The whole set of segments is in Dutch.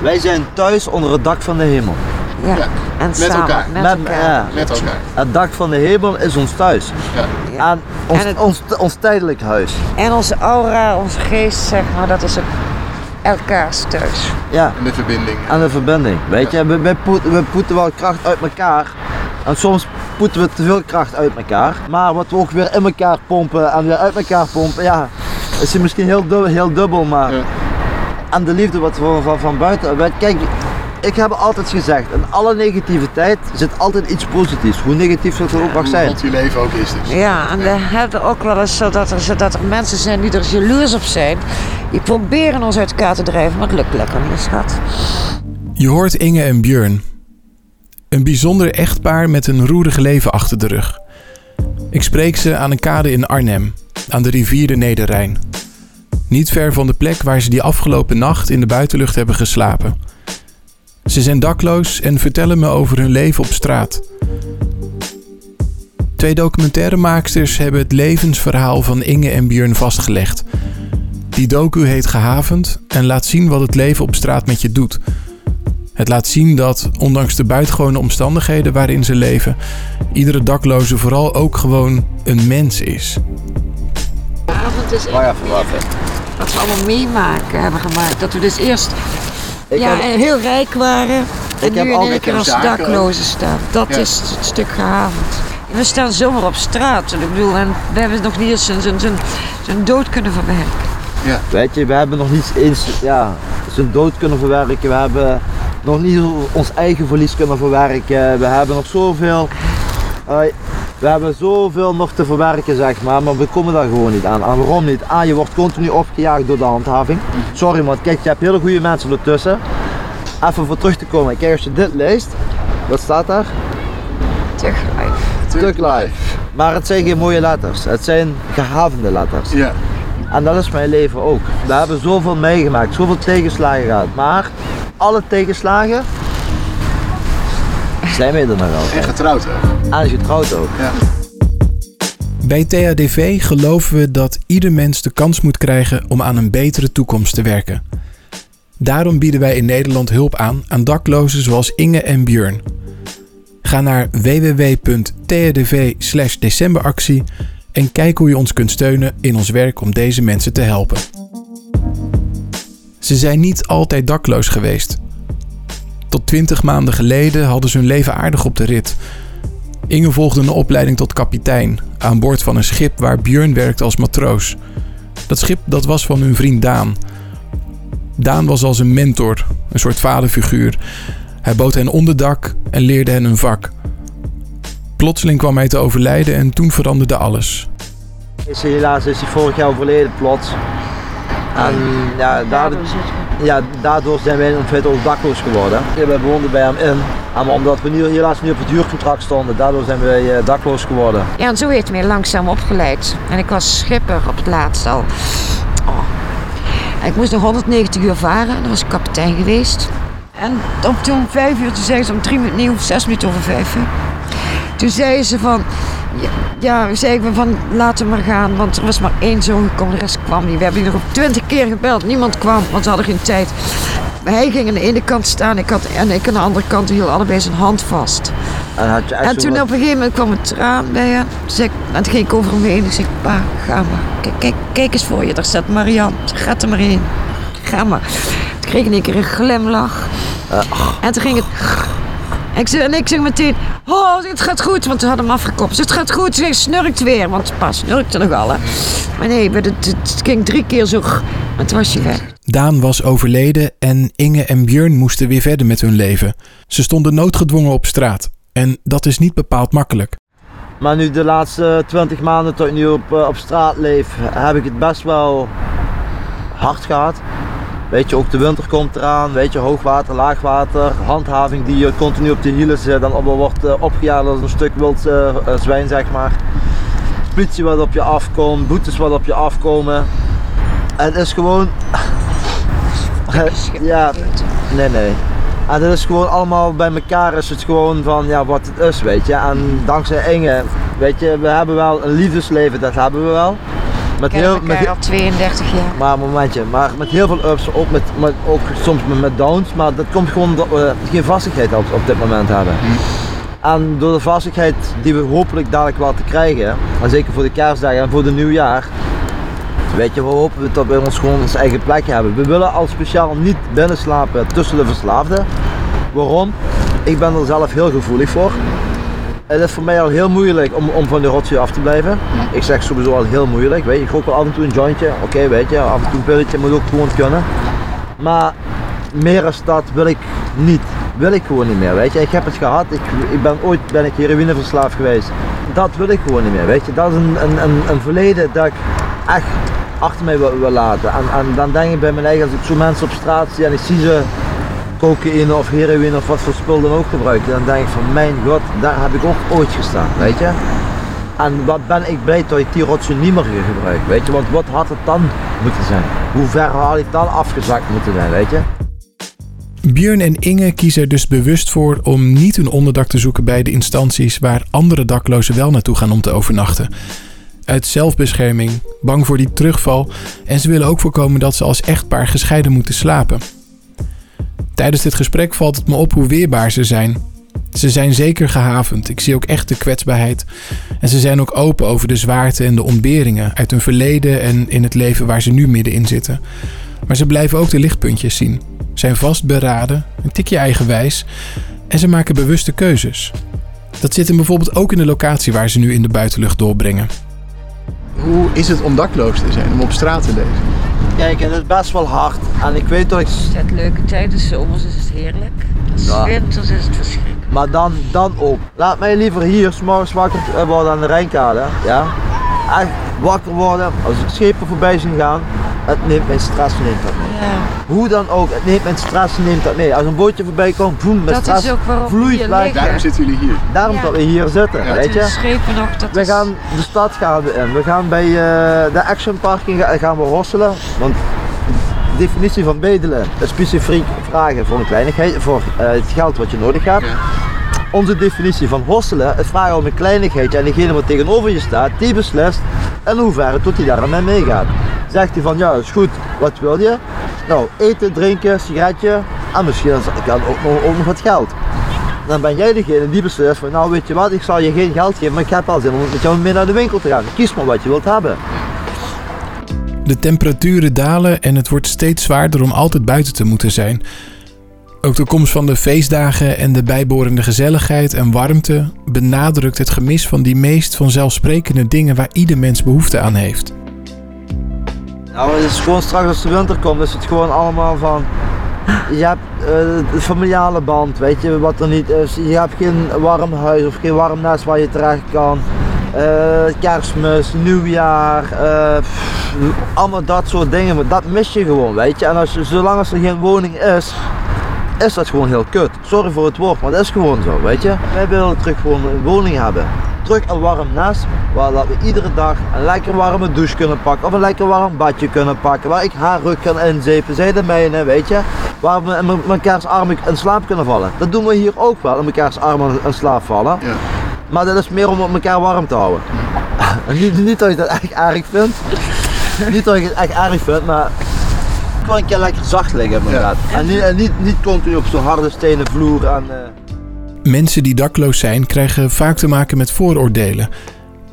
Wij zijn thuis onder het dak van de hemel. Ja. Ja, En met samen, elkaar. Met, Met- elkaar. ja. Met elkaar. Het dak van de hemel is ons thuis. Ja. Ja. En ons, En het- ons, ons tijdelijk huis. En onze aura, onze geest, zeg maar, dat is ook elkaars thuis. Ja, En de verbinding. aan de verbinding. Weet je, we, we, poet- we poeten wel kracht uit elkaar. En soms poeten we te veel kracht uit elkaar. Maar wat we ook weer in elkaar pompen en weer uit elkaar pompen, ja, is het misschien heel dubbel, heel dubbel maar. Ja. En de liefde wat we van, van buiten. weet- Kijk, ik heb altijd gezegd, in alle negativiteit zit altijd iets positiefs. Hoe negatief het ook mag zijn. God je leven ook is dus. Ja, en we hebben ook wel eens zodat er, zodat er mensen zijn die er jaloers op zijn. Die proberen ons uit elkaar te drijven, maar het lukt lekker niet, schat. Je hoort Inge en Björn. Een bijzonder echtpaar met een roerig leven achter de rug. Ik spreek ze aan een kade in Arnhem, aan de rivier de Nederrijn. Niet ver van de plek waar ze die afgelopen nacht in de buitenlucht hebben geslapen. Ze zijn dakloos en vertellen me over hun leven op straat. Twee documentairemaaksters hebben het levensverhaal van Inge en Björn vastgelegd. Die docu heet Gehavend en laat zien wat het leven op straat met je doet. Het laat zien dat, ondanks de buitengewone omstandigheden waarin ze leven, iedere dakloze vooral ook gewoon een mens is. De avond is even. Wat we allemaal meemaken hebben gemaakt. Dat we dus eerst Ik ja, heb- heel rijk waren en Ik heb nu in altijd één keer als daklozen staan. Dat Ja. is het stuk gehavend. We staan zomaar op straat. Ik bedoel, en we hebben nog niet eens zijn, zijn, zijn, zijn dood kunnen verwerken. Weet je, we hebben nog niet eens ja, zijn dood kunnen verwerken. We hebben nog niet ons eigen verlies kunnen verwerken. We hebben nog zoveel. eh, we hebben zoveel nog te verwerken, zeg maar, maar we komen daar gewoon niet aan. En waarom niet? A, je wordt continu opgejaagd door de handhaving. Sorry, man, kijk, je hebt hele goede mensen ertussen. Even voor terug te komen. Kijk, als je dit leest, wat staat daar? Tegelijk. Stuk live. Maar het zijn geen mooie letters. Het zijn gehavende letters. Ja. En dat is mijn leven ook. We hebben zoveel meegemaakt, zoveel tegenslagen gehad. Maar alle tegenslagen zijn we er nog En altijd. getrouwd ook. En getrouwd ook. Ja. Bij THDV geloven we dat ieder mens de kans moet krijgen om aan een betere toekomst te werken. Daarom bieden wij in Nederland hulp aan aan daklozen zoals Inge en Björn. Ga naar www.thdv decemberactie en kijk hoe je ons kunt steunen in ons werk om deze mensen te helpen. Ze zijn niet altijd dakloos geweest. Tot 20 maanden geleden hadden ze hun leven aardig op de rit. Inge volgde een opleiding tot kapitein aan boord van een schip waar Björn werkte als matroos. Dat schip dat was van hun vriend Daan. Daan was als een mentor, een soort vaderfiguur. Hij bood hen onderdak en leerde hen een vak. Plotseling kwam hij te overlijden en toen veranderde alles. Is hij helaas is hij vorig jaar overleden plots. En ja, daardoor, ja, daardoor zijn wij in feite ook dakloos geworden. Wij woonden bij hem in. Maar omdat we nu, helaas niet op het huurcontract stonden, daardoor zijn wij eh, dakloos geworden. Ja, en zo heeft hij mij langzaam opgeleid. En ik was schipper op het laatst al. Oh. Ik moest nog 190 uur varen. En was ik kapitein geweest. En om toen vijf uur, toen zei ze om drie minuten, nee, om zes minuten over vijf. Toen zei ze van, ja, ja zei ik van laten we maar gaan, want er was maar één zoon gekomen, de rest kwam niet. We hebben hier nog twintig keer gebeld, niemand kwam, want ze hadden geen tijd. Hij ging aan de ene kant staan ik had, en ik aan de andere kant hield allebei zijn hand vast. En, had je echt En zo toen wat- op een gegeven moment kwam een traan bij hem. Ik, en toen ging ik over hem heen. Ik zei, pa, ga maar. Kijk, kijk, kijk eens voor je, daar staat Marianne. Ga er maar heen. Ga maar. Toen kreeg ik in één keer een glimlach. En toen ging het... En ik, zei, en ik zeg meteen, oh, het gaat goed, want we hadden hem afgekopt. Het gaat goed, ze snurkt weer, want pa snurkte nogal, hè. Maar nee, het, het, het ging drie keer zo, en toen was je weg. Daan was overleden en Inge en Björn moesten weer verder met hun leven. Ze stonden noodgedwongen op straat. En dat is niet bepaald makkelijk. Maar nu de laatste 20 maanden tot ik nu op, eh, op straat leef, heb ik het best wel hard gehad. Weet je, ook de winter komt eraan, weet je, hoogwater, laagwater, handhaving die je continu op de hielen zit en allemaal wordt eh, opgejaagd als een stuk wild eh, eh, zwijn, zeg maar. Politie wat op je afkomt, boetes wat op je afkomen. Het is gewoon... ja, nee, nee. En het is gewoon allemaal bij elkaar is het gewoon van ja, wat het is, weet je. En dankzij Inge, weet je, we hebben wel een liefdesleven, dat hebben we wel. Met heel, met, elkaar al 32 jaar. maar een momentje, maar met heel veel ups, ook, met, met, ook soms met, met downs, maar dat komt gewoon omdat we geen vastigheid op, op dit moment hebben. En door de vastigheid die we hopelijk dadelijk wel te krijgen, en zeker voor de kerstdagen en voor de nieuwjaar, weet je, we hopen dat we ons gewoon ons eigen plekje hebben. We willen al speciaal niet binnenslapen tussen de verslaafden. Waarom? Ik ben er zelf heel gevoelig voor. Het is voor mij al heel moeilijk om, om van de rotzooi af te blijven. Ik zeg sowieso al heel moeilijk. Weet je, ik rook wel af en toe een jointje. Oké, weet je, af en toe een pilletje moet ook gewoon kunnen. Maar meer als dat wil ik niet. Wil ik gewoon niet meer, weet je. Ik heb het gehad. Ik, ik ben ooit ben ik heroïneverslaafd geweest. Dat wil ik gewoon niet meer, weet je. Dat is een, een, een, een verleden dat ik echt achter mij wil, wil laten. En, en dan denk ik bij mijn eigen, als ik zo mensen op straat zie en ik zie ze cocaïne of heroïne of wat voor spul dan ook gebruiken, dan denk ik van mijn god, daar heb ik ook ooit gestaan, weet je. En wat ben ik blij dat ik die rotzooi niet meer gebruik, weet je. Want wat had het dan moeten zijn? Hoe ver had ik dan afgezakt moeten zijn, weet je. Björn en Inge kiezen er dus bewust voor om niet een onderdak te zoeken bij de instanties waar andere daklozen wel naartoe gaan om te overnachten. Uit zelfbescherming, bang voor die terugval en ze willen ook voorkomen dat ze als echtpaar gescheiden moeten slapen. Tijdens dit gesprek valt het me op hoe weerbaar ze zijn. Ze zijn zeker gehavend. Ik zie ook echt de kwetsbaarheid. En ze zijn ook open over de zwaarte en de ontberingen uit hun verleden en in het leven waar ze nu middenin zitten. Maar ze blijven ook de lichtpuntjes zien. Zijn vastberaden, een tikje eigenwijs en ze maken bewuste keuzes. Dat zit hem bijvoorbeeld ook in de locatie waar ze nu in de buitenlucht doorbrengen. Hoe is het om dakloos te zijn, om op straat te leven? Kijk, het is best wel hard. En ik weet dat ik Het leuke tijd, dus zomers is het heerlijk. Ja. winters is het verschrikkelijk. Maar dan, dan ook. Laat mij liever hier s'morgens wakker eh, worden aan de Rijnkade. Ja? Echt wakker worden. Als ik schepen voorbij zien gaan. Het neemt mijn stress neemt dat mee. Hoe dan ook, het neemt mijn stress neemt dat mee. Als een bootje voorbij komt, boem, mijn dat stress is ook waarom we vloeit. Daarom zitten jullie hier. Daarom Ja. dat we hier zitten, Ja. weet je. schepen nog, dat We is... gaan de stad gaan we in. We gaan bij eh, de Action Parking ga- gaan we hosselen. Want de definitie van bedelen is specifiek vragen voor een kleinigheid, voor eh, het geld wat je nodig hebt. Ja. Onze definitie van hosselen is vragen om een kleinigheidje en degene wat tegenover je staat, die beslist in hoeverre tot hij daar mee meegaat. Zegt hij van ja, is goed, wat wil je? Nou, eten, drinken, sigaretje en misschien kan ook nog, wat geld. Dan ben jij degene die beslist van nou weet je wat, ik zal je geen geld geven, maar ik heb wel zin om met jou mee naar de winkel te gaan. Kies maar wat je wilt hebben. De temperaturen dalen en het wordt steeds zwaarder om altijd buiten te moeten zijn. Ook de komst van de feestdagen en de bijbehorende gezelligheid en warmte benadrukt het gemis van die meest vanzelfsprekende dingen waar ieder mens behoefte aan heeft. Nou, het gewoon straks als de winter komt, is het gewoon allemaal van. Je hebt eh, de familiale band, weet je wat er niet is. Je hebt geen warm huis of geen warm nest waar je terecht kan. Eh, kerstmis, nieuwjaar, pff, allemaal dat soort dingen. Dat mis je gewoon, weet je. En als je, zolang als er geen woning is, is dat gewoon heel kut. Sorry voor het woord, maar dat is gewoon zo, weet je. Wij willen terug gewoon een woning hebben. Terug een warm nest, waar dat we iedere dag een lekker warme douche kunnen pakken. Of een lekker warm badje kunnen pakken. Waar ik haar ruk kan inzepen, zij de mijne, weet je. Waar we in me- mekaars armen in slaap kunnen vallen. Dat doen we hier ook wel, in mekaars armen in slaap vallen. Ja. Maar dat is meer om elkaar warm te houden. En niet, niet dat je dat echt erg vindt. niet dat ik het echt erg vind, maar gewoon een keer lekker zacht liggen inderdaad. En, niet, en niet, niet continu op zo'n harde stenen vloer. En, eh, Mensen die dakloos zijn krijgen vaak te maken met vooroordelen.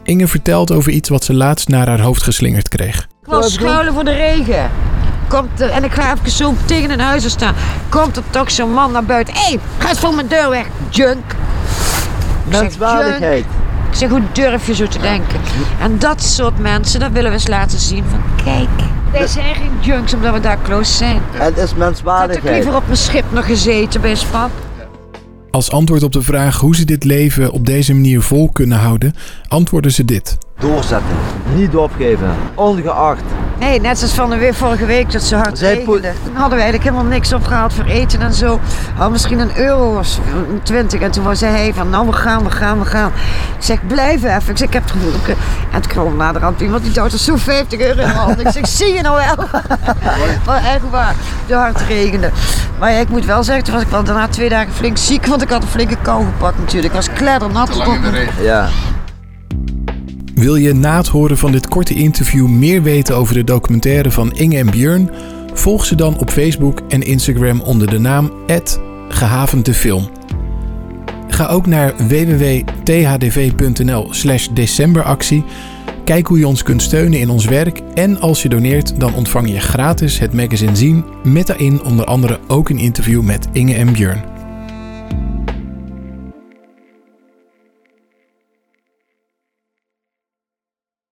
Inge vertelt over iets wat ze laatst naar haar hoofd geslingerd kreeg. Ik wil schuilen voor de regen. Komt er, en ik ga even zo tegen een huis staan. Komt er toch zo'n man naar buiten. Hé, hey, ga eens van mijn deur weg, junk. Ik menswaardigheid. Ik zeg, hoe durf je zo te denken? En dat soort mensen, dat willen we eens laten zien. Van kijk, wij zijn geen junks omdat we daar close zijn. Het is Ik menswaardigheid. liever op mijn schip nog gezeten bij Span. Als antwoord op de vraag hoe ze dit leven op deze manier vol kunnen houden, antwoorden ze dit. Doorzetten. Niet opgeven. Ongeacht. Nee, net zoals van de week, vorige week dat ze hard Zij regende. Toen hadden we eigenlijk helemaal niks opgehaald voor eten en zo. Had misschien een euro of twintig. En toen zei hij van, nou we gaan, we gaan, we gaan. Ik zeg, blijf even. Ik zeg, ik heb het gedronken. En toen kwam naderhand iemand die duwde zo 50 euro in de hand. Ik zeg, zie je nou wel? maar echt waar, de hard regende. Maar ja, ik moet wel zeggen, toen was ik wel daarna twee dagen flink ziek. Want ik had een flinke kou gepakt natuurlijk. Ik was kleddernat. Te lang in de regen. Ja. Wil je na het horen van dit korte interview meer weten over de documentaire van Inge en Björn? Volg ze dan op Facebook en Instagram onder de naam @gehavendefilm. Ga ook naar www.thdv.nl/slash decemberactie. Kijk hoe je ons kunt steunen in ons werk. En als je doneert, dan ontvang je gratis het magazine zien. Met daarin onder andere ook een interview met Inge en Björn.